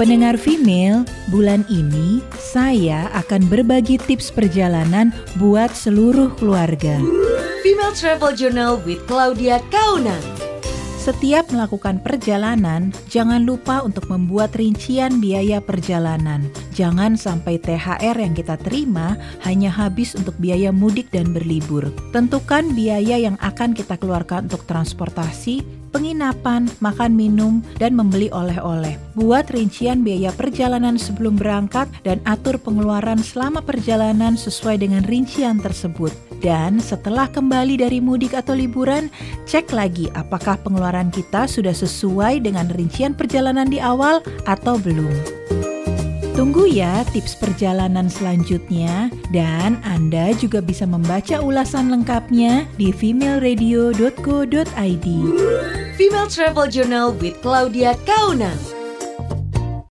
Pendengar female, bulan ini saya akan berbagi tips perjalanan buat seluruh keluarga. Female Travel Journal with Claudia Kauna. Setiap melakukan perjalanan, jangan lupa untuk membuat rincian biaya perjalanan. Jangan sampai THR yang kita terima hanya habis untuk biaya mudik dan berlibur. Tentukan biaya yang akan kita keluarkan untuk transportasi, penginapan, makan minum, dan membeli oleh-oleh. Buat rincian biaya perjalanan sebelum berangkat dan atur pengeluaran selama perjalanan sesuai dengan rincian tersebut. Dan setelah kembali dari mudik atau liburan, cek lagi apakah pengeluaran kita sudah sesuai dengan rincian perjalanan di awal atau belum. Tunggu ya tips perjalanan selanjutnya dan Anda juga bisa membaca ulasan lengkapnya di femaleradio.co.id. Female Travel Journal with Claudia Kauna.